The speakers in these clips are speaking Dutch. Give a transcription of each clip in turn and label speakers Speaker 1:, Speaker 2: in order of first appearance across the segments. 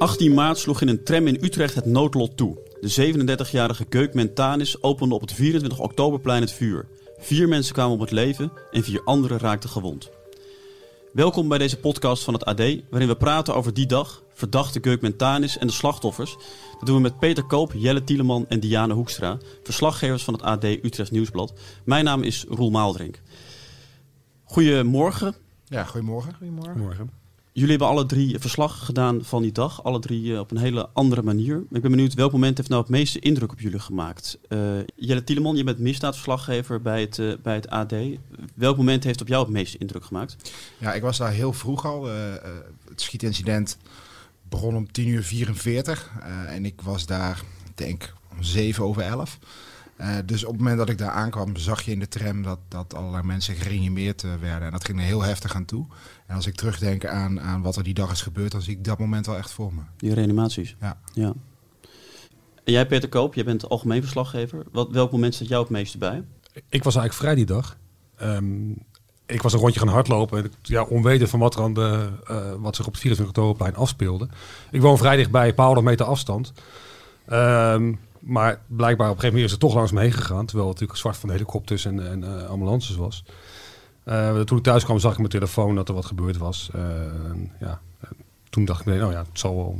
Speaker 1: 18 maart sloeg in een tram in Utrecht het noodlot toe. De 37-jarige Geuk Mentanis opende op het 24 oktoberplein het vuur. Vier mensen kwamen om het leven en vier anderen raakten gewond. Welkom bij deze podcast van het AD, waarin we praten over die dag, verdachte Geuk Mentanis en de slachtoffers. Dat doen we met Peter Koop, Jelle Tieleman en Diane Hoekstra, verslaggevers van het AD Utrecht Nieuwsblad. Mijn naam is Roel Maaldrink. Goedemorgen.
Speaker 2: Ja, goedemorgen.
Speaker 3: Goedemorgen.
Speaker 1: Jullie hebben alle drie verslag gedaan van die dag. Alle drie eh, op een hele andere manier. Ik ben benieuwd welk moment heeft nou het meeste indruk op jullie gemaakt? Uh, Jelle Tielemon, je bent misdaadverslaggever bij het, uh, bij het AD. Welk moment heeft op jou het meeste indruk gemaakt?
Speaker 2: Ja, ik was daar heel vroeg al. het schietincident begon om 10 uur 44. en ik was daar, denk om 7 over 11. Uh, dus op het moment dat ik daar aankwam, zag je in de tram dat, dat allerlei mensen gereanimeerd uh, werden. En dat ging er heel heftig aan toe. En als ik terugdenk aan, aan wat er die dag is gebeurd, dan zie ik dat moment wel echt voor me.
Speaker 1: Die reanimaties?
Speaker 2: Ja.
Speaker 1: ja. En jij Peter Koop, jij bent algemeen verslaggever. Wat, welk moment staat jou het meeste bij?
Speaker 3: Ik was eigenlijk vrij die dag. Um, ik was een rondje gaan hardlopen. Ja, onweten van wat, er aan de, uh, wat zich op het 24 oktoberplein afspeelde. Ik woon vrij dichtbij, een paar honderd meter afstand. Um, maar blijkbaar op een gegeven moment is het toch langs me heen gegaan. Terwijl het natuurlijk zwart van helikopters en, en uh, ambulances was. Uh, toen ik thuis kwam zag ik mijn telefoon dat er wat gebeurd was. Uh, ja, toen dacht ik, nee, nou ja, het zal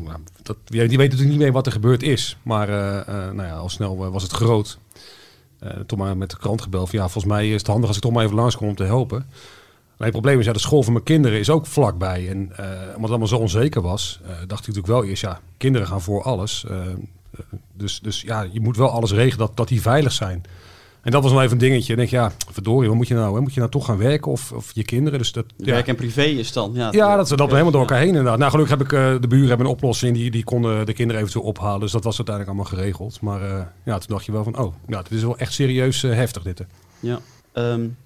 Speaker 3: weet natuurlijk niet meer wat er gebeurd is. Maar nou ja, al snel was het groot. toen maar met de krant gebeld. Ja, volgens mij is het handig als ik toch maar even langskom om te helpen. Alleen het probleem is, ja, de school van mijn kinderen is ook vlakbij. En omdat het allemaal zo onzeker was, dacht ik natuurlijk wel eerst, ja, kinderen gaan voor alles. Dus, dus ja, je moet wel alles regelen dat, dat die veilig zijn. En dat was nog even een dingetje. En denk je, ja, verdorie, wat moet je nou? Hè? Moet je nou toch gaan werken of, of je kinderen? Dus dat,
Speaker 1: ja. Werk en privé is dan, ja.
Speaker 3: Ja, dat, dat helemaal door elkaar heen inderdaad. Nou, gelukkig heb ik, uh, de buren hebben een oplossing. Die, die konden de kinderen eventueel ophalen. Dus dat was uiteindelijk allemaal geregeld. Maar uh, ja, toen dacht je wel van, oh, ja, dit is wel echt serieus uh, heftig dit.
Speaker 1: Ja. Um,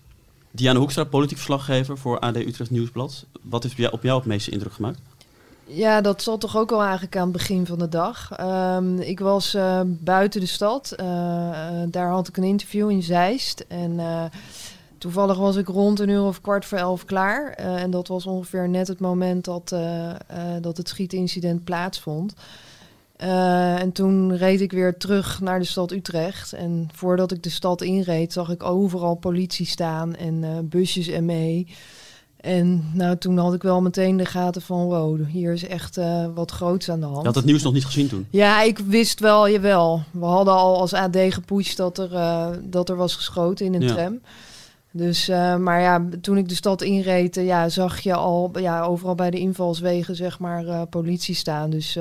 Speaker 1: Diana Hoekstra, politiek verslaggever voor AD Utrecht Nieuwsblad. Wat heeft op jou het meeste indruk gemaakt?
Speaker 4: Ja, dat zat toch ook al eigenlijk aan het begin van de dag. Um, ik was uh, buiten de stad. Uh, daar had ik een interview in Zeist. En toevallig was ik rond een uur of kwart voor elf klaar. en dat was ongeveer net het moment dat, dat het schietincident plaatsvond. en toen reed ik weer terug naar de stad Utrecht. En voordat ik de stad inreed, zag ik overal politie staan en busjes en mee. En nou, toen had ik wel meteen de gaten van wow, hier is echt uh, wat groots aan de hand. Je
Speaker 1: had het nieuws nog niet gezien toen?
Speaker 4: Ja, ik wist wel, jawel. We hadden al als AD gepusht dat er, uh, dat er was geschoten in een ja. tram. Dus, uh, maar ja, toen ik de stad inreed, ja, zag je al ja, overal bij de invalswegen zeg maar politie staan. Dus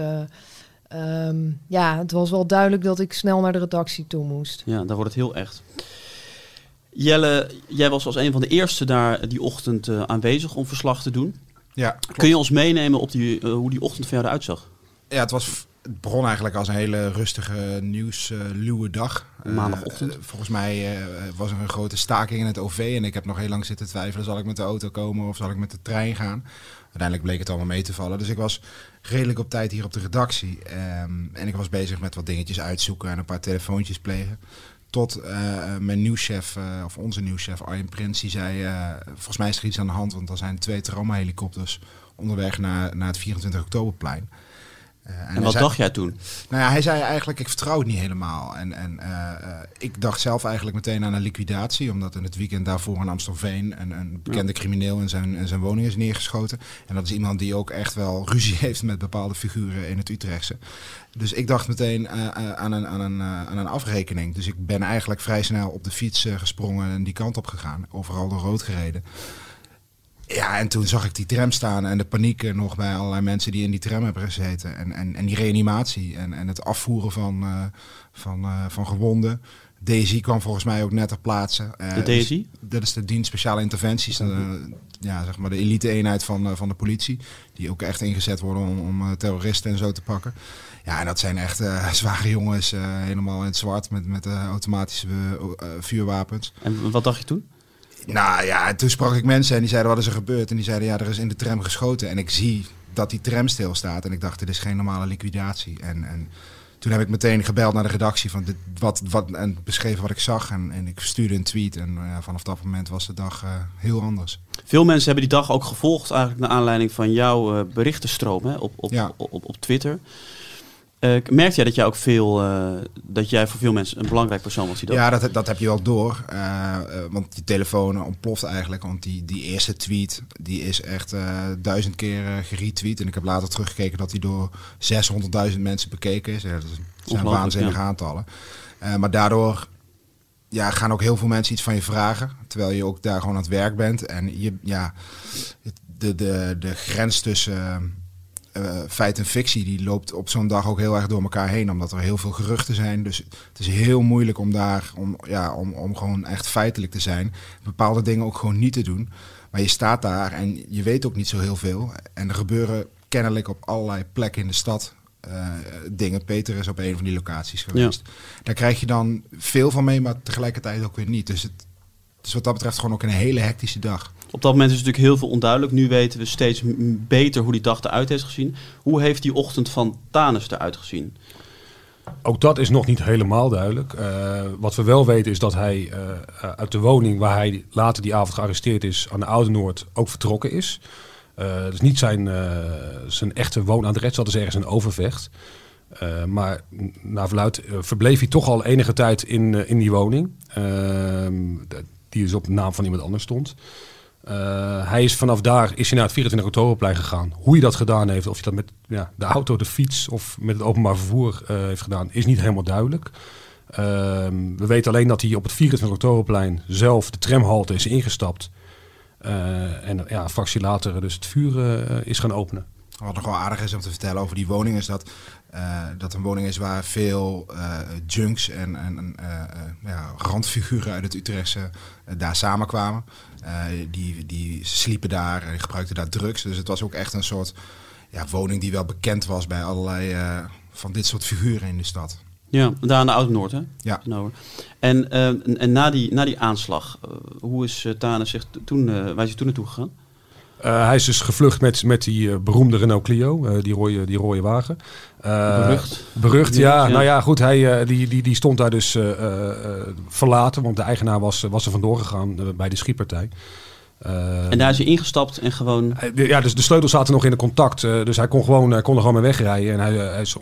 Speaker 4: um, ja, het was wel duidelijk dat ik snel naar de redactie toe moest.
Speaker 1: Ja, daar wordt het heel echt. Jelle, jij was als een van de eerste daar die ochtend uh, aanwezig om verslag te doen.
Speaker 2: Ja, klopt.
Speaker 1: Kun je ons meenemen op die, uh, hoe die ochtend van jou eruit zag?
Speaker 2: Ja, het, was, het begon eigenlijk als een hele rustige, nieuwsluwe uh, dag.
Speaker 1: Maandagochtend.
Speaker 2: volgens mij was er een grote staking in het OV en ik heb nog heel lang zitten twijfelen. Zal ik met de auto komen of zal ik met de trein gaan? Uiteindelijk bleek het allemaal mee te vallen. Dus ik was redelijk op tijd hier op de redactie. Um, en ik was bezig met wat dingetjes uitzoeken en een paar telefoontjes plegen. Tot uh, mijn nieuwschef, uh, of onze nieuwschef Arjen Prins, die zei... Volgens mij is er iets aan de hand, want er zijn twee traumahelikopters onderweg naar, naar het 24 oktoberplein.
Speaker 1: Uh, en, en wat zei, dacht jij toen?
Speaker 2: Nou ja, hij zei eigenlijk, ik vertrouw het niet helemaal. En, en uh, uh, ik dacht zelf eigenlijk meteen aan een liquidatie. Omdat in het weekend daarvoor in Amstelveen een, een bekende ja. crimineel in zijn, in zijn woning is neergeschoten. En dat is iemand die ook echt wel ruzie heeft met bepaalde figuren in het Utrechtse. Dus ik dacht meteen aan, een, aan, een, aan een afrekening. Dus ik ben eigenlijk vrij snel op de fiets gesprongen en die kant op gegaan. Overal door rood gereden. Ja, en toen zag ik die tram staan en de paniek nog bij allerlei mensen die in die tram hebben gezeten. En, en, en die reanimatie en, en het afvoeren van, uh, van, uh, van gewonden. DSI kwam volgens mij ook net ter plaatse.
Speaker 1: Uh, de DSI?
Speaker 2: Dus, dat is de dienst speciale interventies. Ja, zeg maar de elite-eenheid van, van de politie. Die ook echt ingezet worden om, om terroristen en zo te pakken. Ja, en dat zijn echt zware jongens, helemaal in het zwart met, met automatische vuurwapens.
Speaker 1: En wat dacht je toen?
Speaker 2: Nou ja, toen sprak ik mensen en die zeiden wat is er gebeurd. En die zeiden ja, er is in de tram geschoten. En ik zie dat die tram stilstaat. En ik dacht, dit is geen normale liquidatie. En, en toen heb ik meteen gebeld naar de redactie van dit, wat, wat, en beschreven wat ik zag. En, en ik stuurde een tweet. En ja, vanaf dat moment was de dag heel anders.
Speaker 1: Veel mensen hebben die dag ook gevolgd, eigenlijk naar aanleiding van jouw berichtenstroom hè, op, op, ja. op, op, op Twitter. Uh, merk jij dat jij ook veel, uh, dat jij voor veel mensen een belangrijk persoon was? Die
Speaker 2: dat... Ja, dat, dat heb je wel door. Uh, want die telefoon ontploft eigenlijk. Want die, die eerste tweet, die is echt duizend keer geretweet. En ik heb later teruggekeken dat die door 600.000 mensen bekeken is. Ja, dat zijn waanzinnige aantallen. maar daardoor ja, gaan ook heel veel mensen iets van je vragen. Terwijl je ook daar gewoon aan het werk bent. En je, ja, de, de, de grens tussen uh, feit en fictie, die loopt op zo'n dag ook heel erg door elkaar heen, omdat er heel veel geruchten zijn. Dus het is heel moeilijk om daar, om, ja, om, om gewoon echt feitelijk te zijn. Bepaalde dingen ook gewoon niet te doen. Maar je staat daar en je weet ook niet zo heel veel. En er gebeuren kennelijk op allerlei plekken in de stad uh, dingen. Peter is op een van die locaties geweest. Daar krijg je dan veel van mee, maar tegelijkertijd ook weer niet. Dus het, is wat dat betreft gewoon ook een hele hectische dag.
Speaker 1: Op dat moment is natuurlijk heel veel onduidelijk. Nu weten we steeds beter hoe die dag eruit heeft gezien. Hoe heeft die ochtend van Tanus eruit gezien?
Speaker 3: Ook dat is nog niet helemaal duidelijk. Uh, wat we wel weten is dat hij uh, uit de woning waar hij later die avond gearresteerd is aan de Oude Noord ook vertrokken is. Uh, dus niet zijn, zijn echte woonadres, dat is ergens een Overvecht. maar naar verluid verbleef hij toch al enige tijd in, in die woning. Ehm, die dus op de naam van iemand anders stond. Uh, hij is vanaf daar is hij naar het 24 oktoberplein gegaan. Hoe hij dat gedaan heeft, of hij dat met ja, de auto, de fiets of met het openbaar vervoer uh, heeft gedaan, is niet helemaal duidelijk. Uh, we weten alleen dat hij op het 24 oktoberplein zelf de tramhalte is ingestapt. Uh, en ja, een fractie later dus het vuur is gaan openen.
Speaker 2: Wat nog wel aardig is om te vertellen over die woning is dat uh, dat een woning is waar veel uh, junks en, en uh, ja, randfiguren uit het Utrechtse daar samenkwamen. die, die sliepen daar en gebruikten daar drugs. Dus het was ook echt een soort ja, woning die wel bekend was bij allerlei van dit soort figuren in de stad.
Speaker 1: Ja, daar aan de Oud-Noord, hè?
Speaker 2: Ja.
Speaker 1: En, en, en na, die, na die aanslag, hoe is Tane zich toen, waar is hij toen naartoe gegaan?
Speaker 3: Uh, hij is dus gevlucht met, met die uh, beroemde Renault Clio, uh, die, rode, die rode wagen.
Speaker 1: berucht.
Speaker 3: Berucht, ja. Nou ja, goed, hij, die, die, die stond daar dus verlaten, want de eigenaar was, was er vandoor gegaan bij de schietpartij.
Speaker 1: en daar is hij ingestapt en gewoon...
Speaker 3: Ja, dus de sleutels zaten nog in de contact. dus hij kon, gewoon, kon er gewoon mee wegrijden. En hij, hij is,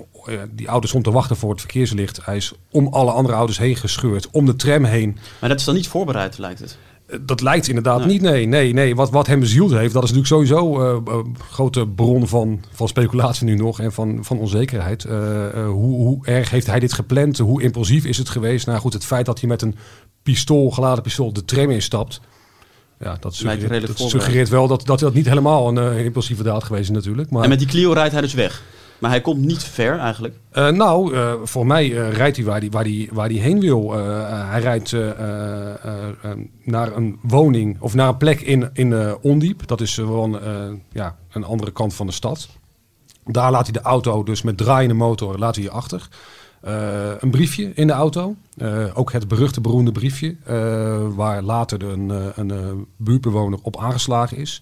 Speaker 3: die auto stond te wachten voor het verkeerslicht. Hij is om alle andere auto's heen gescheurd, om de tram heen.
Speaker 1: Maar dat is dan niet voorbereid, lijkt het?
Speaker 3: Dat lijkt inderdaad niet, nee. nee, nee. Wat, wat hem bezield heeft, dat is natuurlijk sowieso een uh, grote bron van, van speculatie nu nog en van, van onzekerheid. Uh, uh, hoe, hoe erg heeft hij dit gepland? Hoe impulsief is het geweest? Nou goed, het feit dat hij met een pistool, geladen pistool, de tram instapt. Ja, dat suggereert, dat suggereert wel dat, dat dat niet helemaal een impulsieve daad geweest is natuurlijk. Maar...
Speaker 1: En met die Clio rijdt hij dus weg? Maar hij komt niet ver eigenlijk.
Speaker 3: Uh, nou, uh, voor mij uh, rijdt hij waar hij waar die, waar die heen wil. hij rijdt naar een woning of naar een plek in, in Ondiep. Dat is gewoon ja, een andere kant van de stad. Daar laat hij de auto dus met draaiende motor laat hij achter. een briefje in de auto. ook het beruchte beroemde briefje. waar later een, een buurtbewoner op aangeslagen is.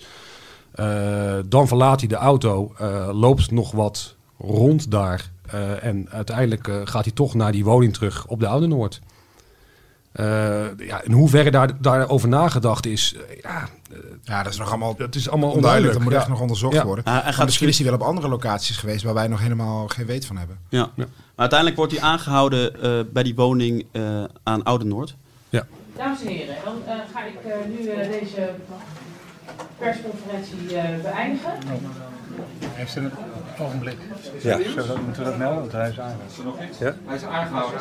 Speaker 3: dan verlaat hij de auto, loopt nog wat rond daar. Uh, en uiteindelijk uh, gaat hij toch naar die woning terug op de Oude Noord. Uh, ja, in hoeverre daar, daarover nagedacht is, ja,
Speaker 2: ja, dat is nog allemaal,
Speaker 3: dat is allemaal onduidelijk.
Speaker 2: Dat moet echt nog onderzocht ja. worden. Uh, gaat misschien is hij wel op andere locaties geweest waar wij nog helemaal geen weet van hebben.
Speaker 1: Ja. ja. Maar uiteindelijk wordt hij aangehouden bij die woning aan Oude Noord.
Speaker 3: Ja.
Speaker 5: Dames en heren, dan ga ik nu deze persconferentie beëindigen.
Speaker 6: Heeft u een ogenblik? Ja. Zo, moeten we dat melden? Want hij is aangehouden.
Speaker 1: Ja? Hij is aangehouden.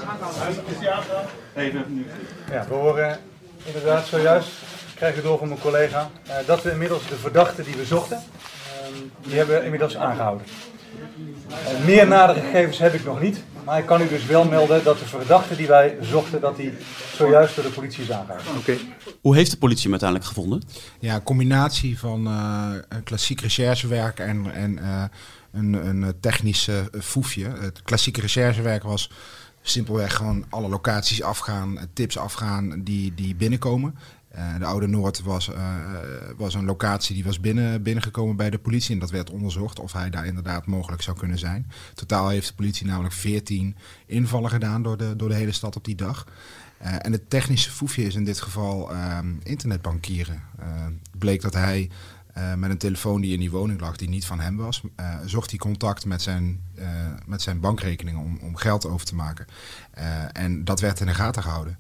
Speaker 1: Is hij aangehouden? Even nu.
Speaker 6: Ja, we horen inderdaad zojuist, krijg ik door van mijn collega, uh, dat we inmiddels de verdachte die we zochten, uh, die hebben we inmiddels aangehouden. Uh, meer nadere gegevens heb ik nog niet, maar ik kan u dus wel melden dat de verdachte die wij zochten, dat die zojuist door de politie is aangehouden.
Speaker 1: Oké. Hoe heeft de politie hem uiteindelijk gevonden?
Speaker 2: Ja, een combinatie van uh, klassiek recherchewerk en, en uh, een, een technisch foefje. Het klassieke recherchewerk was simpelweg gewoon alle locaties afgaan, tips afgaan die, die binnenkomen. Eh, de Oude Noord was, eh, was een locatie die was binnen, binnengekomen bij de politie. En dat werd onderzocht of hij daar inderdaad mogelijk zou kunnen zijn. Totaal heeft de politie namelijk 14 invallen gedaan door de, door de hele stad op die dag. Eh, en het technische foefje is in dit geval ehm, internetbankieren. Eh, het bleek dat hij eh, met een telefoon die in die woning lag, die niet van hem was, eh, zocht hij contact met zijn, eh, met zijn om, om geld over te maken. Eh, en dat werd in de gaten gehouden.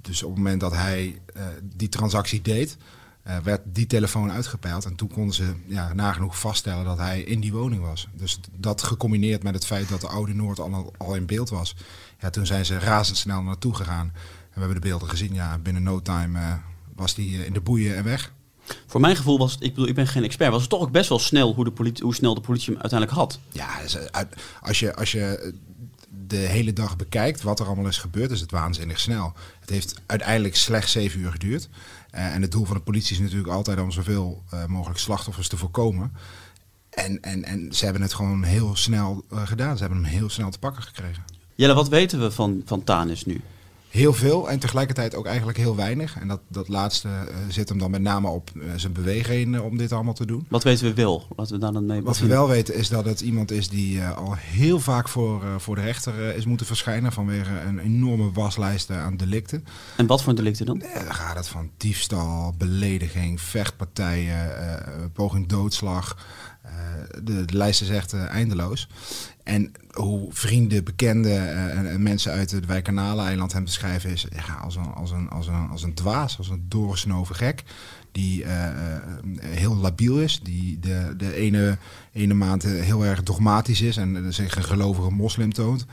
Speaker 2: Dus op het moment dat hij eh, die transactie deed, eh, werd die telefoon uitgepeild. En toen konden ze ja, nagenoeg vaststellen dat hij in die woning was. Dus dat gecombineerd met het feit dat de Oude Noord al, al in beeld was. Ja, toen zijn ze razendsnel naartoe gegaan. En we hebben de beelden gezien. Ja, binnen no time eh, was die in de boeien en weg.
Speaker 1: Voor mijn gevoel was het, ik bedoel, ik ben geen expert, was het toch ook best wel snel hoe, de politie, hoe snel de politie hem uiteindelijk had.
Speaker 2: Ja, als je, als je de hele dag bekijkt wat er allemaal is gebeurd, is het waanzinnig snel. Het heeft uiteindelijk slechts zeven uur geduurd. Eh, en het doel van de politie is natuurlijk altijd om zoveel eh, mogelijk slachtoffers te voorkomen. En, en, en ze hebben het gewoon heel snel eh, gedaan. Ze hebben hem heel snel te pakken gekregen.
Speaker 1: Jelle, wat weten we van, van Tanis nu?
Speaker 2: Heel veel en tegelijkertijd ook eigenlijk heel weinig. En dat, dat laatste eh, zit hem dan met name op eh, zijn bewegingen om dit allemaal te doen.
Speaker 1: Wat weten we wel? Laten we daar dan mee
Speaker 2: Wat we wel weten is dat het iemand is die eh, al heel vaak voor, eh, voor de rechter eh, is moeten verschijnen vanwege een enorme waslijst eh, aan delicten.
Speaker 1: En wat voor delicten dan?
Speaker 2: Eh, dan gaat het van diefstal, belediging, vechtpartijen, eh, poging doodslag. Eh, de, de lijst is echt eh, eindeloos. En hoe vrienden, bekenden eh, en, en mensen uit het Wijkanaleneiland hem beschrijven is ja, als, een, als, een, als, een, als een dwaas, als een doorgesnoven gek. Die heel labiel is, die de, de ene, ene maand heel erg dogmatisch is en zich een gelovige moslim toont.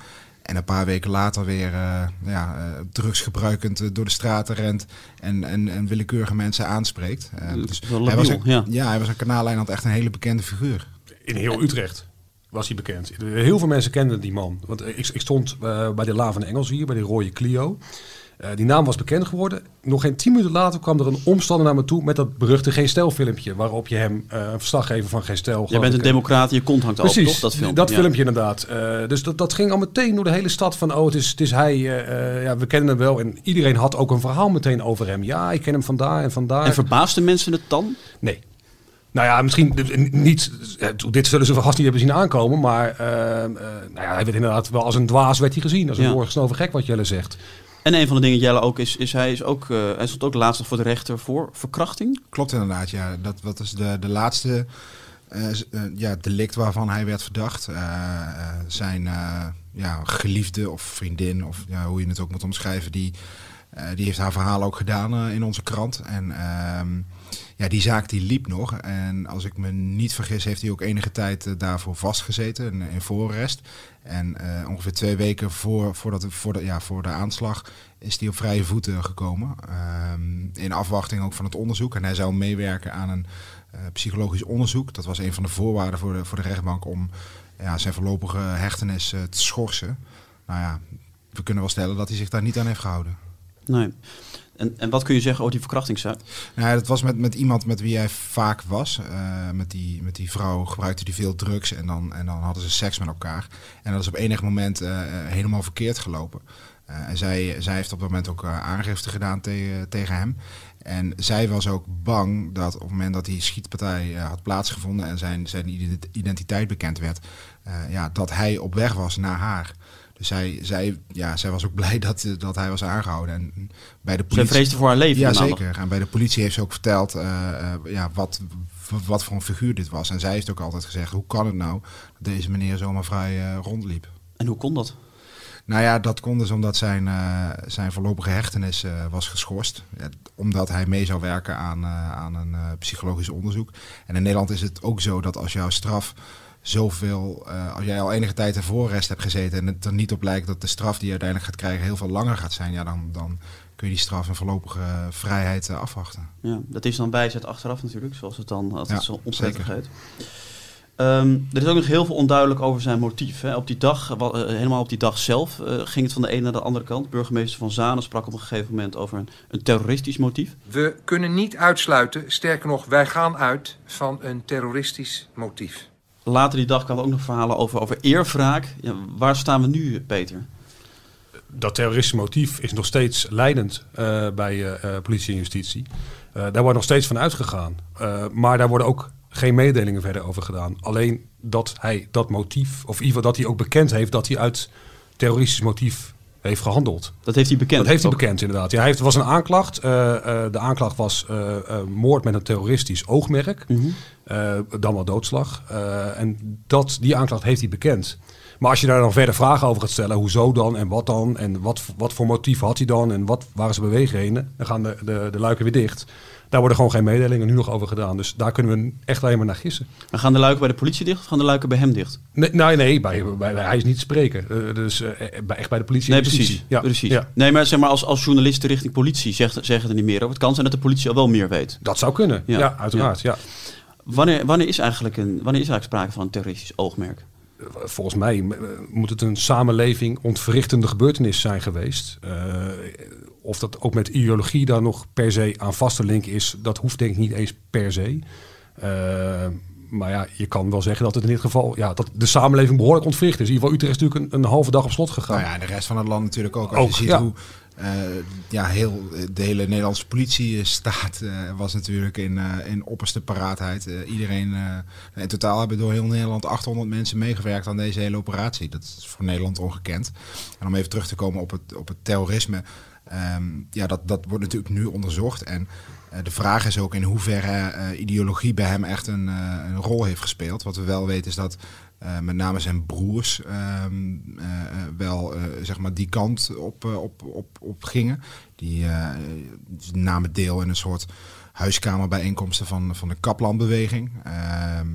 Speaker 2: En een paar weken later weer eh, ja, eh, drugsgebruikend eh, door de straten rent en, en, en willekeurige mensen aanspreekt. Dus hij was een,
Speaker 1: ja.
Speaker 2: hij was een kanaaleiland echt een hele bekende figuur.
Speaker 3: In heel Utrecht was hij bekend. Heel veel mensen kenden die man. Want ik, ik stond eh, bij de Laan van de Engels hier, bij die rode Clio. Eh, die naam was bekend geworden. Nog geen tien minuten later kwam er een omstander naar me toe met dat beruchte Geen Stel filmpje. Waarop je hem, eh, een verslaggever van Geen Stel...
Speaker 1: Jij
Speaker 3: geloof
Speaker 1: bent een
Speaker 3: eh,
Speaker 1: democraat, je kont hangt
Speaker 3: Precies,
Speaker 1: toch? Dat filmpje.
Speaker 3: dat
Speaker 1: ja.
Speaker 3: filmpje inderdaad. Dus dat, dat ging al meteen door de hele stad van, oh, het is, het is hij, ja, we kennen hem wel. En iedereen had ook een verhaal meteen over hem. Ja, ik ken hem vandaar en vandaar.
Speaker 1: En verbaasden mensen het dan?
Speaker 3: Nee. Nou ja, misschien niet. Dit zullen ze vast niet hebben zien aankomen. Maar nou ja, hij werd inderdaad wel als een dwaas werd hij gezien. Als een
Speaker 1: Ja.
Speaker 3: doorgesnoven gek, wat Jelle zegt.
Speaker 1: En een van de dingen, Jelle, ook is, is hij, is ook, eh, hij stond ook laatst nog voor de rechter voor verkrachting.
Speaker 2: Klopt inderdaad, ja. Dat, dat is de, de laatste eh, ja, delict waarvan hij werd verdacht. Zijn ja, geliefde of vriendin, of ja, hoe je het ook moet omschrijven, die, die heeft haar verhaal ook gedaan in onze krant. En ehm, ja, die zaak die liep nog. En als ik me niet vergis, heeft hij ook enige tijd eh, daarvoor vastgezeten in, in voorarrest. En eh, ongeveer twee weken voor, voordat, voor, de, ja, voor de aanslag is hij op vrije voeten gekomen. Ehm, in afwachting ook van het onderzoek. En hij zou meewerken aan een eh, psychologisch onderzoek. Dat was een van de voorwaarden voor de, voor de rechtbank om ja, zijn voorlopige hechtenis te schorsen. Nou ja, we kunnen wel stellen dat hij zich daar niet aan heeft gehouden.
Speaker 1: Nee. En, en wat kun je zeggen over die verkrachtingszaak?
Speaker 2: Nou, dat was met, met iemand met wie hij vaak was. Eh, met, die, met die vrouw gebruikte hij veel drugs en dan, en dan hadden ze seks met elkaar. En dat is op enig moment eh, eh, helemaal verkeerd gelopen. En zij, zij heeft op dat moment ook aangifte gedaan te- tegen hem. En zij was ook bang dat op het moment dat die schietpartij had plaatsgevonden en zijn, zijn ident- identiteit bekend werd, ja, dat hij op weg was naar haar. Dus zij, zij, ja, zij was ook blij dat, dat hij was aangehouden. En bij de
Speaker 1: Zij
Speaker 2: politie.
Speaker 1: vreesde voor haar leven.
Speaker 2: Ja, zeker. En bij de politie heeft ze ook verteld eh, eh, ja, wat, wat voor een figuur dit was. En zij heeft ook altijd gezegd, hoe kan het nou dat deze meneer zomaar vrij eh, rondliep?
Speaker 1: En hoe kon dat?
Speaker 2: Nou ja, dat kon dus omdat zijn, zijn voorlopige hechtenis was geschorst. Ja, omdat hij mee zou werken aan, aan een psychologisch onderzoek. En in Nederland is het ook zo dat als jouw straf zoveel... eh, als jij al enige tijd in voorrest hebt gezeten... en het er niet op lijkt dat de straf die je uiteindelijk gaat krijgen heel veel langer gaat zijn... ja, dan, dan kun je die straf en voorlopige vrijheid eh, afwachten.
Speaker 1: Ja, dat is dan wijsheid achteraf natuurlijk, zoals het dan altijd
Speaker 2: Ja,
Speaker 1: zo onprettig heet. Ehm, er is ook nog heel veel onduidelijk over zijn motief. Hè. Op die dag, eh, wa- eh, helemaal op die dag zelf, eh, ging het van de ene naar de andere kant. Burgemeester Van Zanen sprak op een gegeven moment over een, een terroristisch motief.
Speaker 7: We kunnen niet uitsluiten, sterker nog, wij gaan uit van een terroristisch motief.
Speaker 1: Later die dag kwamen ook nog verhalen over, over eerwraak. Ja, waar staan we nu, Peter?
Speaker 3: dat terroristische motief is nog steeds leidend eh, bij eh, eh, politie en justitie. Daar wordt nog steeds van uitgegaan. Maar daar worden ook geen mededelingen verder over gedaan. Alleen dat hij dat motief, of in ieder geval dat hij ook bekend heeft dat hij uit terroristisch motief heeft gehandeld.
Speaker 1: Dat heeft hij bekend.
Speaker 3: Dat heeft hij bekend, inderdaad. Ja, hij heeft, was een aanklacht. Eh, eh, de aanklacht was eh, moord met een terroristisch oogmerk.
Speaker 1: Mhm.
Speaker 3: Dan wel doodslag. En dat, die aanklacht heeft hij bekend. Maar als je daar dan verder vragen over gaat stellen, hoezo dan en wat dan en wat, wat voor motief had hij dan en wat waren zijn beweegredenen, dan gaan de, de, de luiken weer dicht. Daar worden gewoon geen mededelingen nu nog over gedaan. Dus daar kunnen we echt alleen maar naar gissen.
Speaker 1: Maar gaan de luiken bij de politie dicht of gaan de luiken bij hem dicht?
Speaker 3: Nee, nee, nee bij, bij, bij- hij is niet te spreken. Eh, dus eh, bij, echt bij de politie.
Speaker 1: Nee, precies.
Speaker 3: Ja,
Speaker 1: precies.
Speaker 3: ja.
Speaker 1: Nee, maar zeg maar als, als journalisten richting politie zegt, zeggen er niet meer over. Het kan zijn dat de politie al wel meer weet.
Speaker 3: Dat zou kunnen.
Speaker 1: Ja.
Speaker 3: Ja, uiteraard. Ja.
Speaker 1: Wanneer, wanneer, is eigenlijk een, wanneer is eigenlijk sprake van een terroristisch oogmerk?
Speaker 3: Volgens mij eh, moet het een samenleving ontverrichtende gebeurtenis zijn geweest. Eh, of dat ook met ideologie daar nog per se aan vast te linken is, dat hoeft denk ik niet eens per se. Eh, maar ja, je kan wel zeggen dat het in dit geval, ja, dat de samenleving behoorlijk ontwricht is. In ieder geval Utrecht is natuurlijk een, een halve dag op slot gegaan.
Speaker 2: Nou ja, en de rest van het land natuurlijk ook. Als
Speaker 3: Ook,
Speaker 2: je ziet
Speaker 3: ja.
Speaker 2: hoe eh, ja, heel, de hele Nederlandse politiestaat eh, was natuurlijk in, eh, in opperste paraatheid. Eh, iedereen, eh, in totaal hebben door heel Nederland 800 mensen meegewerkt aan deze hele operatie. Dat is voor Nederland ongekend. En om even terug te komen op het, op het terrorisme. Ehm, ja, dat, dat wordt natuurlijk nu onderzocht. En eh, de vraag is ook in hoeverre eh, ideologie bij hem echt een, eh, een rol heeft gespeeld. Wat we wel weten is dat met name zijn broers ehm, eh, eh, wel zeg maar die kant op, op, op, op gingen. Die namen deel in een soort huiskamerbijeenkomsten van, van de Kaplanbeweging. Ehm,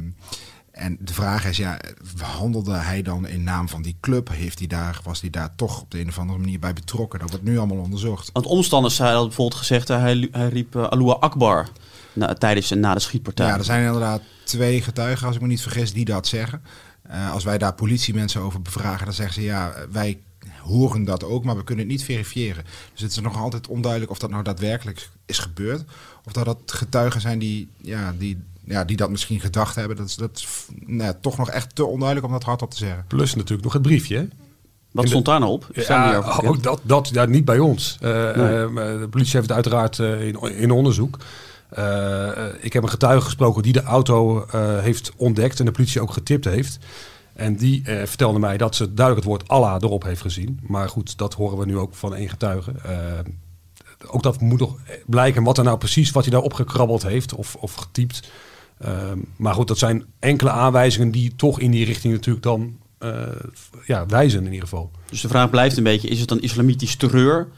Speaker 2: en de vraag is, ja, handelde hij dan in naam van die club? Heeft hij daar, was hij daar toch op de een of andere manier bij betrokken? Dat wordt nu allemaal onderzocht.
Speaker 1: Want omstanders hadden bijvoorbeeld gezegd, eh, hij, hij riep uh, Alua Akbar na, tijdens en na de schietpartij.
Speaker 2: Ja, er zijn inderdaad twee getuigen, als ik me niet vergis, die dat zeggen. Eh, als wij daar politiemensen over bevragen, dan zeggen ze ja, wij horen dat ook, maar we kunnen het niet verifiëren. Dus het is nog altijd onduidelijk of dat nou daadwerkelijk is gebeurd. Of dat dat getuigen zijn die, ja, die, ja, die dat misschien gedacht hebben. Dat is, dat is nou, toch nog echt te onduidelijk om dat hardop te zeggen.
Speaker 3: Plus natuurlijk nog het briefje. hè?
Speaker 1: Wat stond daar nou op?
Speaker 3: Ja, ook dat, dat ja, niet bij ons. Eh,
Speaker 1: Nee.
Speaker 3: eh, de politie heeft het uiteraard eh, in, in onderzoek. Ik heb een getuige gesproken die de auto eh, heeft ontdekt en de politie ook getipt heeft. En die eh, vertelde mij dat ze duidelijk het woord Allah erop heeft gezien. Maar goed, dat horen we nu ook van één getuige. Ook dat moet nog blijken wat er nou precies, wat hij daar opgekrabbeld heeft of, of getypt. Eh, maar goed, dat zijn enkele aanwijzingen die toch in die richting natuurlijk dan eh, ja, wijzen in ieder geval.
Speaker 1: Dus de vraag blijft een beetje, is het een islamitisch terreur?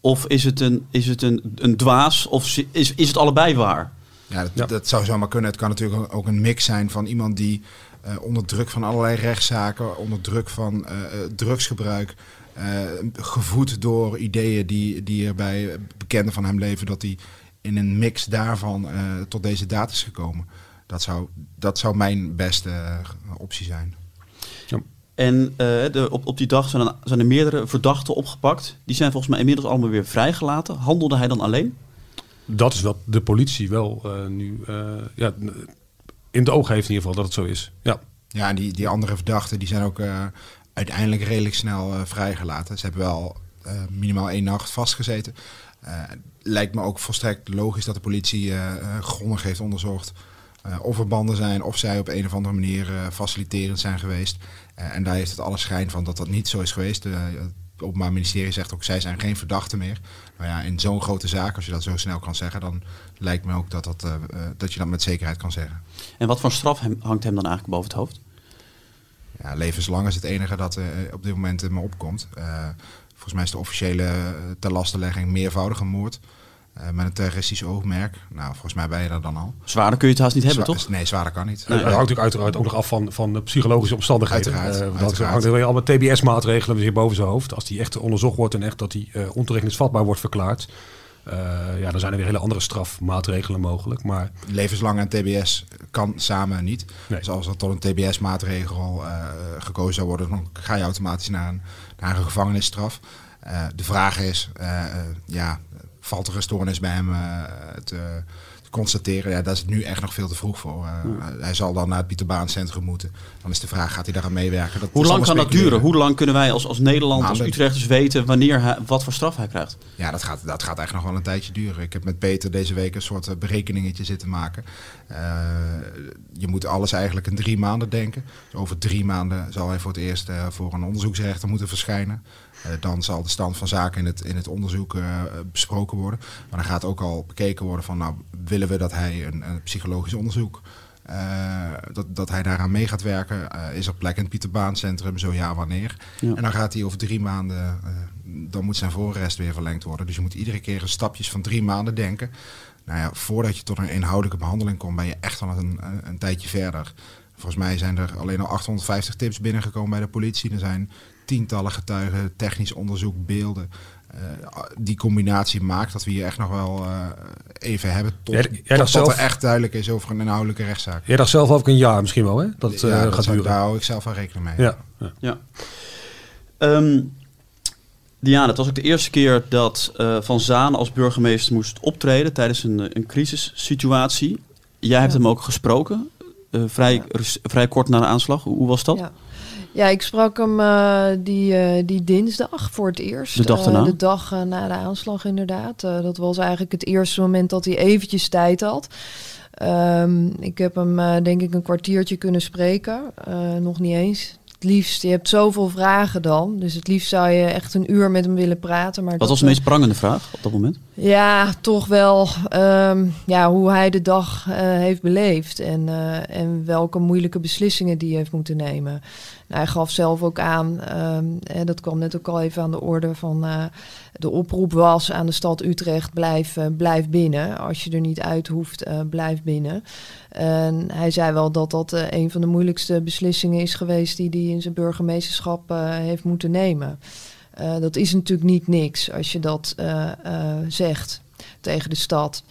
Speaker 1: Of is het een, is het een, een dwaas? Of is, is het allebei waar?
Speaker 2: Ja, dat,
Speaker 3: Ja.
Speaker 2: dat zou zomaar kunnen. Het kan natuurlijk ook een mix zijn van iemand die eh, onder druk van allerlei rechtszaken, onder druk van eh, drugsgebruik, eh, gevoed door ideeën die, die er bij bekenden van hem leven, dat hij in een mix daarvan eh, tot deze daad is gekomen. Dat zou, dat zou mijn beste eh, optie zijn.
Speaker 1: En eh, de, op, op die dag zijn er, zijn er meerdere verdachten opgepakt. Die zijn volgens mij inmiddels allemaal weer vrijgelaten. Handelde hij dan alleen?
Speaker 3: Dat is wat de politie wel eh, nu eh, ja, in het oog heeft in ieder geval dat het zo is. Ja,
Speaker 2: Ja, en die, die andere verdachten die zijn ook eh, uiteindelijk redelijk snel eh, vrijgelaten. Ze hebben wel eh, minimaal één nacht vastgezeten. Eh, lijkt me ook volstrekt logisch dat de politie eh, eh, grondig heeft onderzocht of er banden zijn, of zij op een of andere manier faciliterend zijn geweest. En daar heeft het alle schijn van dat dat niet zo is geweest. Het Openbaar Ministerie zegt ook, zij zijn geen verdachten meer. Nou ja, in zo'n grote zaak, als je dat zo snel kan zeggen, dan lijkt me ook dat, dat, dat je dat met zekerheid kan zeggen.
Speaker 1: En wat voor straf hem, hangt hem dan eigenlijk boven het hoofd?
Speaker 2: Ja, levenslang is het enige dat op dit moment in me opkomt. Volgens mij is de officiële uh, ter lastenlegging meervoudige moord. Uh, met een terroristisch oogmerk. Nou, volgens mij ben je er dan al.
Speaker 1: Zwaarder kun je het haast niet hebben,
Speaker 2: Zwa
Speaker 1: toch?
Speaker 2: Nee, zwaarder kan niet.
Speaker 3: dat hangt natuurlijk uiteraard ook nog af van, van de psychologische omstandigheden.
Speaker 2: Uiteraard,
Speaker 3: Eh, dat
Speaker 2: uiteraard.
Speaker 3: hangt er weer allemaal TBS-maatregelen weer boven zijn hoofd. Als die echt onderzocht wordt en echt dat die uh, ontoerekeningsvatbaar wordt verklaard. Uh, ja, dan zijn er weer hele andere strafmaatregelen mogelijk. Maar...
Speaker 2: Levenslang en TBS kan samen niet.
Speaker 3: Nee.
Speaker 2: Dus als er tot een TBS-maatregel uh, gekozen zou worden, dan ga je automatisch naar een, gevangenisstraf. Uh, de vraag is, uh, ja, valt er een stoornis bij hem te, constateren, ja, daar is het nu echt nog veel te vroeg voor. Uh, Hij zal dan naar het Pieterbaancentrum moeten. Dan is de vraag, gaat hij daaraan meewerken? Dat
Speaker 1: Hoe lang kan dat duren? Hoe lang kunnen wij als, als Nederland, als Utrechters weten wanneer hij, wat voor straf hij krijgt?
Speaker 2: Ja, dat gaat, dat gaat eigenlijk nog wel een tijdje duren. Ik heb met Peter deze week een soort berekeningetje zitten maken. Uh, je moet alles eigenlijk in drie maanden denken. Dus over drie maanden zal hij voor het eerst uh, voor een onderzoeksrechter moeten verschijnen. Uh, dan zal de stand van zaken in het, in het onderzoek besproken worden. Maar dan gaat ook al bekeken worden van, nou, willen we dat hij een, een psychologisch onderzoek uh, dat, dat hij daaraan mee gaat werken. Uh, is er plek in het Pieterbaancentrum? Zo ja, wanneer? Ja. En dan gaat hij over drie maanden, uh, dan moet zijn voorrest weer verlengd worden. Dus je moet iedere keer een stapjes van drie maanden denken. Nou ja, voordat je tot een inhoudelijke behandeling komt, ben je echt al een, een, een tijdje verder. Volgens mij zijn er alleen al 850 tips binnengekomen bij de politie. Er zijn tientallen getuigen, technisch onderzoek, beelden. Uh, die combinatie maakt dat we hier echt nog wel uh, even hebben tot, jij, jij tot zelf, er echt duidelijk is over een inhoudelijke rechtszaak.
Speaker 3: Jij dacht zelf ook een jaar misschien wel, hè? Dat, uh,
Speaker 2: ja, dat
Speaker 3: gaat duren.
Speaker 2: Daar hou ik zelf wel rekening mee.
Speaker 3: Ja. ja.
Speaker 1: ja. Um, Diana, het was ook de eerste keer dat Van Zaan als burgemeester moest optreden tijdens een, een crisissituatie. Jij hebt hem ook gesproken, vrij, vrij kort na de aanslag. Hoe, hoe was dat?
Speaker 4: Ja. Ja, ik sprak hem uh, die, uh, die dinsdag voor het eerst.
Speaker 1: De dag daarna?
Speaker 4: Uh, de dag na de aanslag inderdaad. dat was eigenlijk het eerste moment dat hij eventjes tijd had. Um, ik heb hem denk ik een kwartiertje kunnen spreken. nog niet eens. Het liefst, je hebt zoveel vragen dan. Dus het liefst zou je echt een uur met hem willen praten. Maar
Speaker 1: Wat was de meest prangende vraag op dat moment?
Speaker 4: Ja, toch wel um, ja, hoe hij de dag heeft beleefd. En, en welke moeilijke beslissingen die hij heeft moeten nemen. Hij gaf zelf ook aan, en dat kwam net ook al even aan de orde, van uh, de oproep was aan de stad Utrecht, blijf, uh, blijf binnen. Als je er niet uit hoeft, uh, blijf binnen. En hij zei wel dat dat een van de moeilijkste beslissingen is geweest die hij in zijn burgemeesterschap heeft moeten nemen. dat is natuurlijk niet niks als je dat zegt tegen de stad.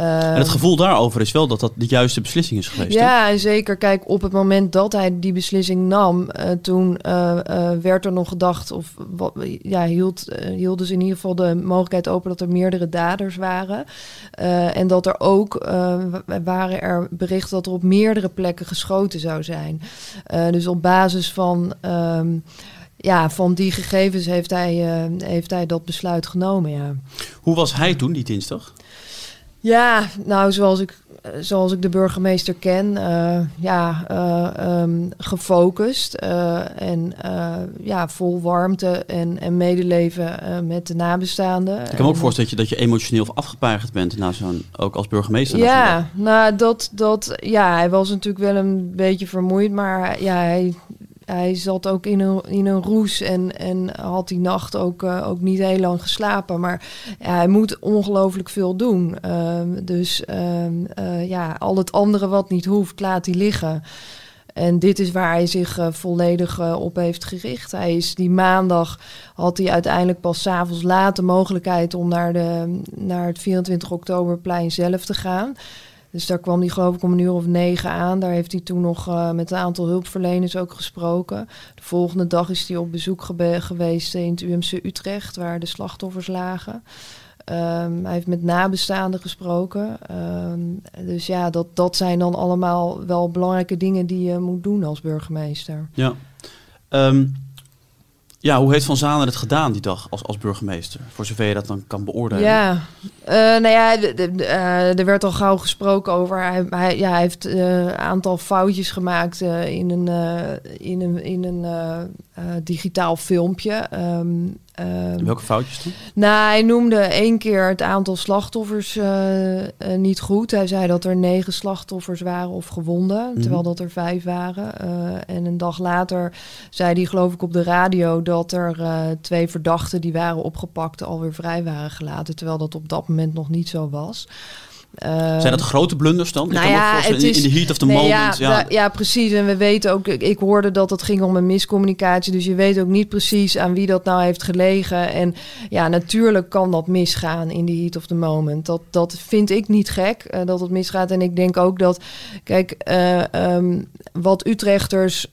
Speaker 1: En het gevoel daarover is wel dat dat de juiste beslissing is geweest.
Speaker 4: Ja, hè? zeker. Kijk, op het moment dat hij die beslissing nam, uh, toen uh, uh, werd er nog gedacht, of wat, ja, hield, hielden ze in ieder geval de mogelijkheid open dat er meerdere daders waren. en dat er ook waren er berichten dat er op meerdere plekken geschoten zou zijn. dus op basis van. Um, ja, van die gegevens heeft hij, heeft hij dat besluit genomen. Ja.
Speaker 1: Hoe was hij toen, die dinsdag?
Speaker 4: Ja, nou, zoals ik, zoals ik de burgemeester ken, uh, ja, uh, um, gefocust uh, en ja, vol warmte en, en medeleven met de nabestaanden.
Speaker 1: Ik kan me ook voorstellen dat je, dat je emotioneel of afgepeigerd bent na zo'n, ook als burgemeester.
Speaker 4: Ja, nou, dat, dat, ja, hij was natuurlijk wel een beetje vermoeid, maar ja, hij hij zat ook in een, in een roes en, en had die nacht ook, uh, ook niet heel lang geslapen. Maar hij moet ongelooflijk veel doen. Uh, dus uh, ja, al het andere wat niet hoeft, laat hij liggen. En dit is waar hij zich uh, volledig op heeft gericht. Hij is die maandag had hij uiteindelijk pas s'avonds laat de mogelijkheid om naar, de, naar het 24 oktoberplein zelf te gaan. Dus daar kwam hij geloof ik om een uur of negen aan. Daar heeft hij toen nog uh, met een aantal hulpverleners ook gesproken. De volgende dag is hij op bezoek geweest in het UMC Utrecht, waar de slachtoffers lagen. Um, hij heeft met nabestaanden gesproken. Um, dus ja, dat, dat zijn dan allemaal wel belangrijke dingen die je moet doen als burgemeester.
Speaker 1: Ja. Um, ja, hoe heeft Van Zanen het gedaan die dag als, als burgemeester? Voor zover je dat dan kan beoordelen.
Speaker 4: Ja, uh, nou ja, uh, er werd al gauw gesproken over. Hij, ja, hij heeft een uh, aantal foutjes gemaakt in een, in een, in een digitaal filmpje. Um,
Speaker 1: Um, Welke foutjes dan?
Speaker 4: Nou, hij noemde één keer het aantal slachtoffers uh, uh, niet goed. Hij zei dat er negen slachtoffers waren of gewonden, mm -hmm. terwijl dat er vijf waren. Uh, en een dag later zei hij, geloof ik, op de radio dat er twee verdachten die waren opgepakt alweer vrij waren gelaten, terwijl dat op dat moment nog niet zo was.
Speaker 1: Uh, Zijn dat grote blunders dan?
Speaker 4: Nou ja,
Speaker 1: het is, in de heat of the
Speaker 4: nee,
Speaker 1: moment.
Speaker 4: Ja, ja. ja, precies. En we weten ook, ik, ik hoorde dat het ging om een miscommunicatie. Dus je weet ook niet precies aan wie dat nou heeft gelegen. En ja, natuurlijk kan dat misgaan in de heat of the moment. Dat, dat vind ik niet gek, uh, dat het misgaat. En ik denk ook dat, kijk, uh, um, wat Utrechters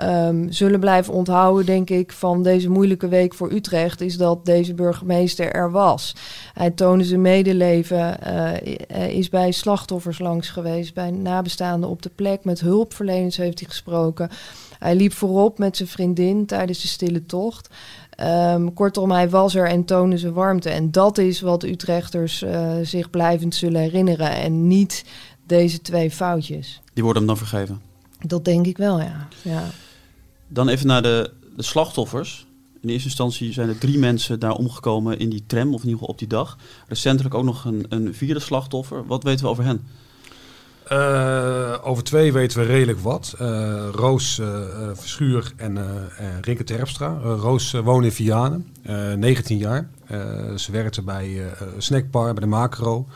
Speaker 4: um, zullen blijven onthouden, denk ik, van deze moeilijke week voor Utrecht, is dat deze burgemeester er was. Hij toonde zijn medeleven eh, is bij slachtoffers langs geweest, bij nabestaanden op de plek. Met hulpverleners heeft hij gesproken. Hij liep voorop met zijn vriendin tijdens de stille tocht. Ehm, kortom, hij was er en toonde zijn warmte. En dat is wat Utrechters eh, zich blijvend zullen herinneren. En niet deze twee foutjes.
Speaker 1: Die worden hem dan vergeven.
Speaker 4: Dat denk ik wel, ja. ja.
Speaker 1: Dan even naar de, de slachtoffers. In eerste instantie zijn er drie mensen daar omgekomen in die tram, of in ieder geval op die dag. Recentelijk ook nog een, een vierde slachtoffer. Wat weten we over hen?
Speaker 3: Uh, over twee weten we redelijk wat. Uh, Roos uh, Verschuur en Rinke Terpstra. Roos woonde in Vianen, 19 jaar. ze werkte bij Snackbar, bij de Macro.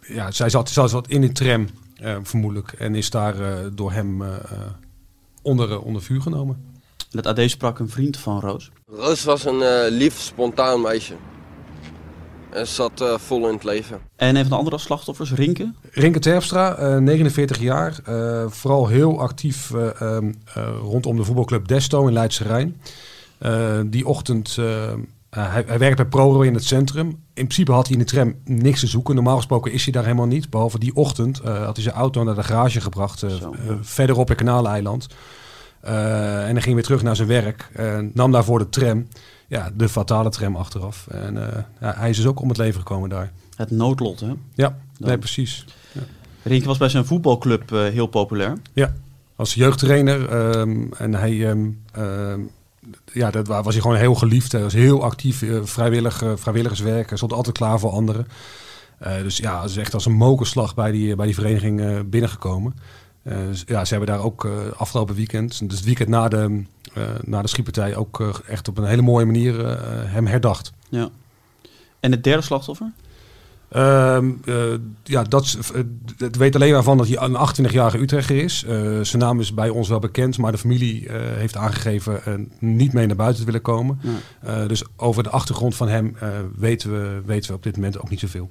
Speaker 3: ja, zij zat, zij zat in die tram, vermoedelijk. En is daar door hem onder, onder vuur genomen.
Speaker 1: Het AD sprak een vriend van Roos.
Speaker 8: Roos was een lief, spontaan meisje. En zat uh, vol in het leven.
Speaker 1: En een van de andere slachtoffers, Rinke?
Speaker 3: Rinke Terpstra, uh, 49 jaar. Uh, vooral heel actief um, rondom de voetbalclub Desto in Leidse Rijn. die ochtend, hij, hij werkt bij ProRo in het centrum. In principe had hij in de tram niks te zoeken. Normaal gesproken is hij daar helemaal niet. Behalve die ochtend had hij zijn auto naar de garage gebracht. verderop in Kanaaleiland. En hij ging weer terug naar zijn werk. nam daarvoor de tram ja, de fatale tram achteraf. En uh, ja, hij is dus ook om het leven gekomen daar.
Speaker 1: Het noodlot, hè?
Speaker 3: Ja, nee, precies. Ja.
Speaker 1: Was bij zijn voetbalclub uh, heel populair.
Speaker 3: Ja, als jeugdtrainer. Um, en hij, um, um, ja, dat was hij gewoon heel geliefd. Hij was heel actief, uh, vrijwillig, vrijwilligerswerk. Hij stond altijd klaar voor anderen. dus ja, het is echt als een mokerslag bij die, bij die vereniging binnengekomen. Dus, ja, ze hebben daar ook afgelopen weekend, dus het weekend na de, uh, na de schietpartij ook echt op een hele mooie manier hem herdacht.
Speaker 1: Ja. En het derde slachtoffer?
Speaker 3: Um, ja, dat, het weet alleen maar van dat hij een 28-jarige Utrechter is. zijn naam is bij ons wel bekend, maar de familie heeft aangegeven niet mee naar buiten te willen komen. Ja. dus over de achtergrond van hem weten, we, weten we op dit moment ook niet zoveel.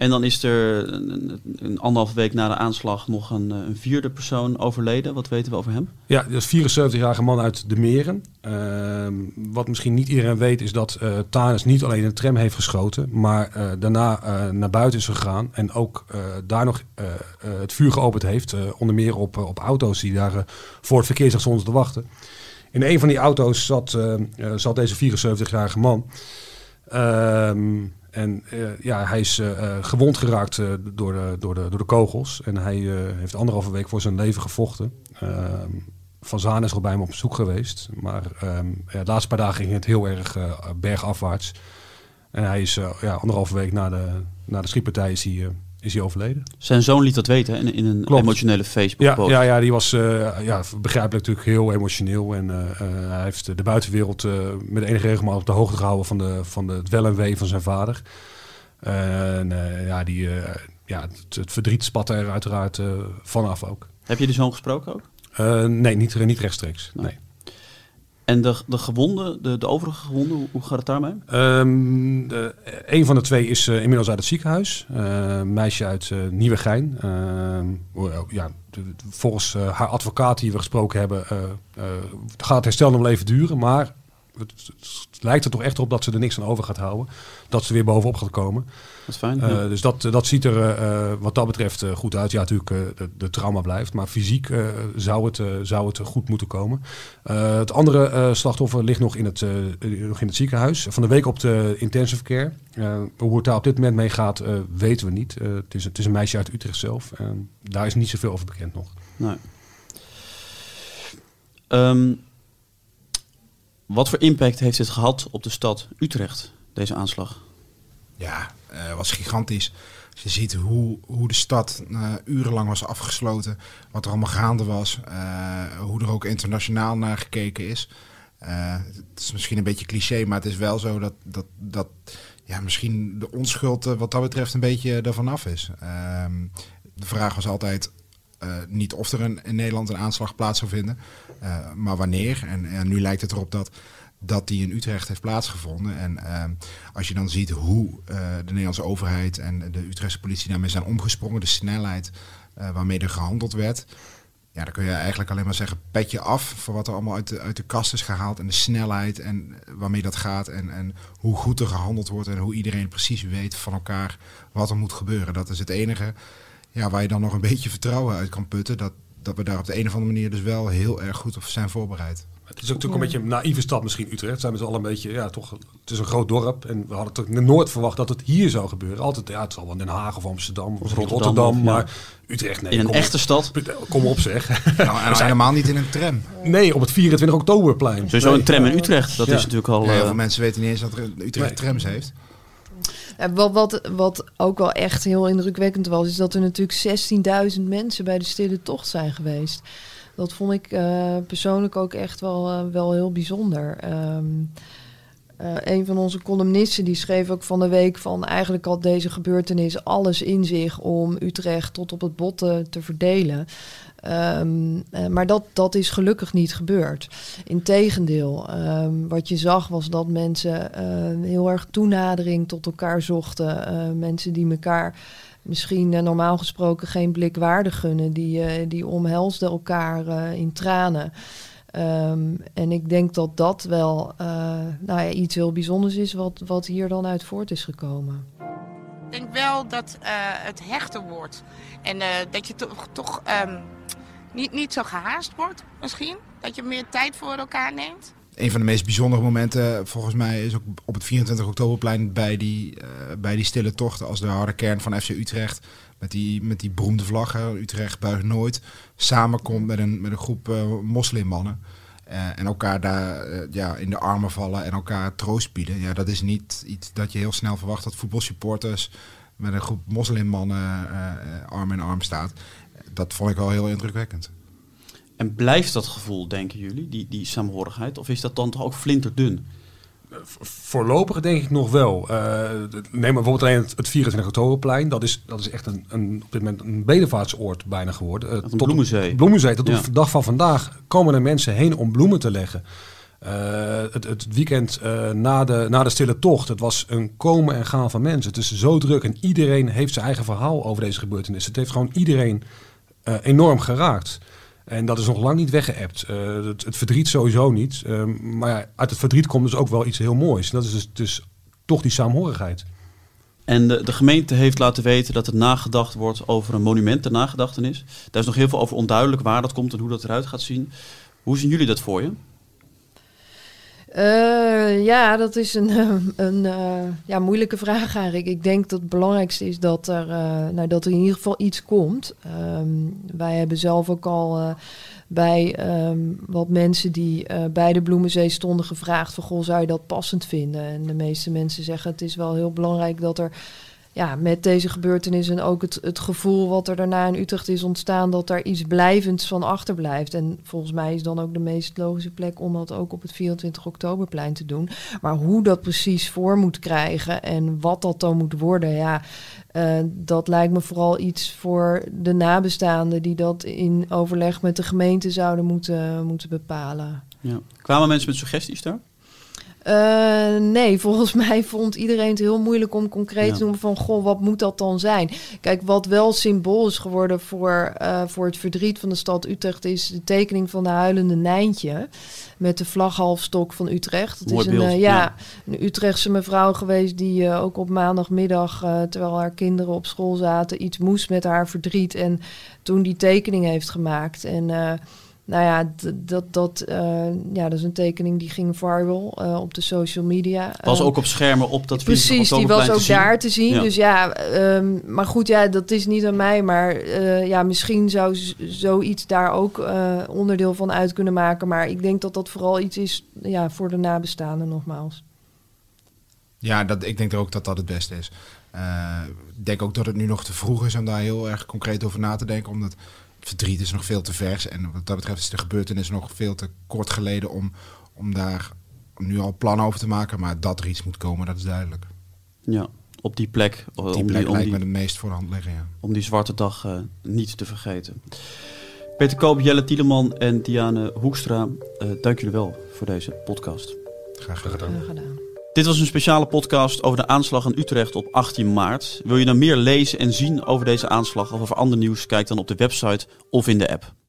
Speaker 1: En dan is er een, een anderhalf week na de aanslag nog een, een, vierde persoon overleden. Wat weten we over hem?
Speaker 3: Ja, dat is 74-jarige man uit de Meren. Uh, wat misschien niet iedereen weet is dat uh, Tanis niet alleen een tram heeft geschoten, maar uh, daarna naar buiten is gegaan en ook daar nog het vuur geopend heeft. onder meer op, op auto's die daar voor het verkeer stonden te wachten. In een van die auto's zat, zat deze 74-jarige man. Ehm, en uh, ja, hij is uh, gewond geraakt door, de, door, de, door de kogels. En hij heeft anderhalve week voor zijn leven gevochten. Ehm, van Zaan is al bij hem op bezoek geweest. Maar um, ja, de laatste paar dagen ging het heel erg bergafwaarts. En hij is ja, anderhalve week na de, na de schietpartij is hij, is hij overleden.
Speaker 1: Zijn zoon liet dat weten in, in een Klopt. emotionele Facebook
Speaker 3: post. Ja, ja, ja, die was ja, begrijpelijk natuurlijk heel emotioneel. En hij heeft de buitenwereld met enige regelmaat op de hoogte gehouden van, de, van de, het wel en wee van zijn vader. En ja, die, ja het, het, verdriet spatte er uiteraard vanaf ook.
Speaker 1: Heb je de zoon gesproken ook?
Speaker 3: nee, niet, niet rechtstreeks. Nee. nee.
Speaker 1: En de, de gewonden, de, de overige gewonden, hoe, gaat het daarmee?
Speaker 3: Um, de, een van de twee is uh, inmiddels uit het ziekenhuis. Uh, meisje uit uh, Nieuwegein. ja, de, volgens haar advocaat die we gesproken hebben, gaat het herstel nog wel even duren. Maar het, het, lijkt er toch echt op dat ze er niks aan over gaat houden. Dat ze weer bovenop gaat komen.
Speaker 1: Fijn.
Speaker 3: Ja. Dus dat, dat ziet er uh, wat dat betreft goed uit. Ja, natuurlijk, de, de, trauma blijft. Maar fysiek zou, het, zou het goed moeten komen. het andere slachtoffer ligt nog in, het, nog in het ziekenhuis. Van de week op de intensive care. hoe het daar op dit moment mee gaat, weten we niet. het, is, het is een meisje uit Utrecht zelf. daar is niet zoveel over bekend nog.
Speaker 1: Nee. Um, wat voor impact heeft dit gehad op de stad Utrecht, deze aanslag?
Speaker 2: Ja, uh, was gigantisch. Als je ziet hoe, hoe de stad uh, urenlang was afgesloten, wat er allemaal gaande was, uh, hoe er ook internationaal naar gekeken is. het is misschien een beetje cliché, maar het is wel zo dat, dat, dat ja, misschien de onschuld wat dat betreft een beetje ervan af is. Ehm, de vraag was altijd niet of er een, in Nederland een aanslag plaats zou vinden, maar wanneer. En, en nu lijkt het erop dat dat die in Utrecht heeft plaatsgevonden. En uh, als je dan ziet hoe uh, de Nederlandse overheid en de Utrechtse politie daarmee zijn omgesprongen, de snelheid uh, waarmee er gehandeld werd, ja, dan kun je eigenlijk alleen maar zeggen petje af voor wat er allemaal uit de, uit de kast is gehaald. En de snelheid en waarmee dat gaat. En, en hoe goed er gehandeld wordt en hoe iedereen precies weet van elkaar wat er moet gebeuren. Dat is het enige ja, waar je dan nog een beetje vertrouwen uit kan putten. Dat, dat we daar op de een of andere manier dus wel heel erg goed op zijn voorbereid.
Speaker 3: Het is ook natuurlijk een beetje een naïeve stad misschien, Utrecht. Zijn we al een beetje, ja toch, het is een groot dorp. En we hadden toch nooit verwacht dat het hier zou gebeuren. Altijd, ja, het zal wel Den Haag of Amsterdam of
Speaker 1: Rotterdam,
Speaker 3: Rotterdam.
Speaker 1: ja.
Speaker 3: maar Utrecht, nee.
Speaker 1: In een
Speaker 3: kom
Speaker 1: echte
Speaker 3: op,
Speaker 1: stad.
Speaker 3: Kom op zeg.
Speaker 2: Nou, en helemaal niet in een tram.
Speaker 3: Nee, op het 24 oktoberplein.
Speaker 1: Sowieso een tram in Utrecht. Dat
Speaker 3: Ja.
Speaker 1: is natuurlijk al...
Speaker 2: Ja, heel
Speaker 1: eh,
Speaker 2: veel mensen weten niet eens dat er Utrecht
Speaker 3: Nee.
Speaker 2: trams heeft.
Speaker 4: Wat, wat, wat ook wel echt heel indrukwekkend was, is dat er natuurlijk 16.000 mensen bij de Stille Tocht zijn geweest. Dat vond ik eh, persoonlijk ook echt wel, eh, wel heel bijzonder. Eh, een van onze columnisten die schreef ook van de week van eigenlijk had deze gebeurtenis alles in zich om Utrecht tot op het bot te, verdelen. Ehm, eh, maar dat, dat is gelukkig niet gebeurd. Integendeel, ehm wat je zag was dat mensen heel erg toenadering tot elkaar zochten. Mensen die elkaar misschien eh, normaal gesproken geen blik waardig gunnen, die, eh, die omhelsden elkaar eh, in tranen. Ehm, en ik denk dat dat wel nou ja, iets heel bijzonders is wat, wat hier dan uit voort is gekomen.
Speaker 9: Ik denk wel dat het hechter wordt. En dat je toch, toch ehm, niet, niet zo gehaast wordt, misschien. Dat je meer tijd voor elkaar neemt.
Speaker 2: Een van de meest bijzondere momenten volgens mij is ook op het 24 oktoberplein bij die, eh, bij die stille tochten als de harde kern van FC Utrecht met die, met die beroemde vlag, hè, Utrecht buigt nooit, samenkomt met een, met een groep eh, moslimmannen. eh, en elkaar daar ja, in de armen vallen en elkaar troost bieden. Ja, dat is niet iets dat je heel snel verwacht dat voetbalsupporters met een groep moslimmannen arm in arm staat. Dat vond ik wel heel indrukwekkend.
Speaker 1: En blijft dat gevoel, denken jullie, die, die saamhorigheid? Of is dat dan toch ook flinterdun?
Speaker 3: Voorlopig denk ik nog wel. Eh, neem bijvoorbeeld alleen het, het 24 oktoberplein. Dat is, dat is echt een, een, op dit moment een bedevaartsoord bijna geworden. Eh,
Speaker 1: een bloemenzee.
Speaker 3: bloemenzee. Tot
Speaker 1: Ja.
Speaker 3: op de dag van vandaag komen er mensen heen om bloemen te leggen. Eh, het, het weekend na, de, na de stille tocht, het was een komen en gaan van mensen. Het is zo druk en iedereen heeft zijn eigen verhaal over deze gebeurtenis. Het heeft gewoon iedereen enorm geraakt. En dat is nog lang niet weggeëpt. Eh, het, verdriet sowieso niet. Ehm, maar uit het verdriet komt dus ook wel iets heel moois. Dat is dus, dus toch die saamhorigheid.
Speaker 1: En de, de gemeente heeft laten weten dat er nagedacht wordt over een monument ter nagedachtenis. Daar is nog heel veel over onduidelijk waar dat komt en hoe dat eruit gaat zien. Hoe zien jullie dat voor je?
Speaker 4: Eh, ja, dat is een, eh, een eh, ja, moeilijke vraag eigenlijk. Ik denk dat het belangrijkste is dat er, nou, dat er in ieder geval iets komt. Ehm, wij hebben zelf ook al bij ehm, wat mensen die bij de Bloemenzee stonden gevraagd van... Goh, zou je dat passend vinden? En de meeste mensen zeggen het is wel heel belangrijk dat er ja, met deze gebeurtenis en ook het, het gevoel wat er daarna in Utrecht is ontstaan, dat daar iets blijvends van achterblijft. En volgens mij is dan ook de meest logische plek om dat ook op het 24 oktoberplein te doen. Maar hoe dat precies voor moet krijgen en wat dat dan moet worden, ja, eh, dat lijkt me vooral iets voor de nabestaanden die dat in overleg met de gemeente zouden moeten, moeten bepalen.
Speaker 1: Ja. Kwamen mensen met suggesties daar?
Speaker 4: Eh, nee, volgens mij vond iedereen het heel moeilijk om concreet
Speaker 1: Ja.
Speaker 4: te noemen van... goh, wat moet dat dan zijn? Kijk, wat wel symbool is geworden voor, eh, voor het verdriet van de stad Utrecht... is de tekening van de huilende Nijntje met de vlaghalfstok van Utrecht. Het
Speaker 1: Mooi
Speaker 4: is een,
Speaker 1: beeld,
Speaker 4: eh, ja,
Speaker 1: ja.
Speaker 4: een Utrechtse mevrouw geweest die ook op maandagmiddag... terwijl haar kinderen op school zaten, iets moest met haar verdriet... en toen die tekening heeft gemaakt. En... nou ja, dat, dat, eh, ja, dat is een tekening die ging viral eh, op de social media.
Speaker 1: Was
Speaker 4: Eh,
Speaker 1: ook op schermen op dat 24
Speaker 4: Precies, die was ook
Speaker 1: zien.
Speaker 4: daar te zien.
Speaker 1: Ja.
Speaker 4: Dus ja, ehm, maar goed, ja, dat is niet aan mij. Maar eh, ja, misschien zou zoiets daar ook eh, onderdeel van uit kunnen maken. Maar ik denk dat dat vooral iets is ja, voor de nabestaanden nogmaals.
Speaker 2: Ja, dat, ik denk ook dat dat het beste is. Eh, ik denk ook dat het nu nog te vroeg is om daar heel erg concreet over na te denken. Omdat verdriet is nog veel te vers. En wat dat betreft is de gebeurtenis nog veel te kort geleden om, om daar nu al plannen over te maken. Maar dat er iets moet komen, dat is duidelijk.
Speaker 1: Ja, op die plek. eh,
Speaker 2: Die
Speaker 1: om,
Speaker 2: plek
Speaker 1: die, om,
Speaker 2: lijkt
Speaker 1: die,
Speaker 2: me het meest voor de hand liggen, ja.
Speaker 1: om die zwarte dag eh, niet te vergeten. Peter Koop, Jelle Tieleman en Diane Hoekstra, eh, dank jullie wel voor deze podcast.
Speaker 2: Graag gedaan.
Speaker 4: Graag gedaan.
Speaker 1: Dit was een speciale podcast over de aanslag in Utrecht op 18 maart. Wil je nou meer lezen en zien over deze aanslag of over ander nieuws? Kijk dan op de website of in de app.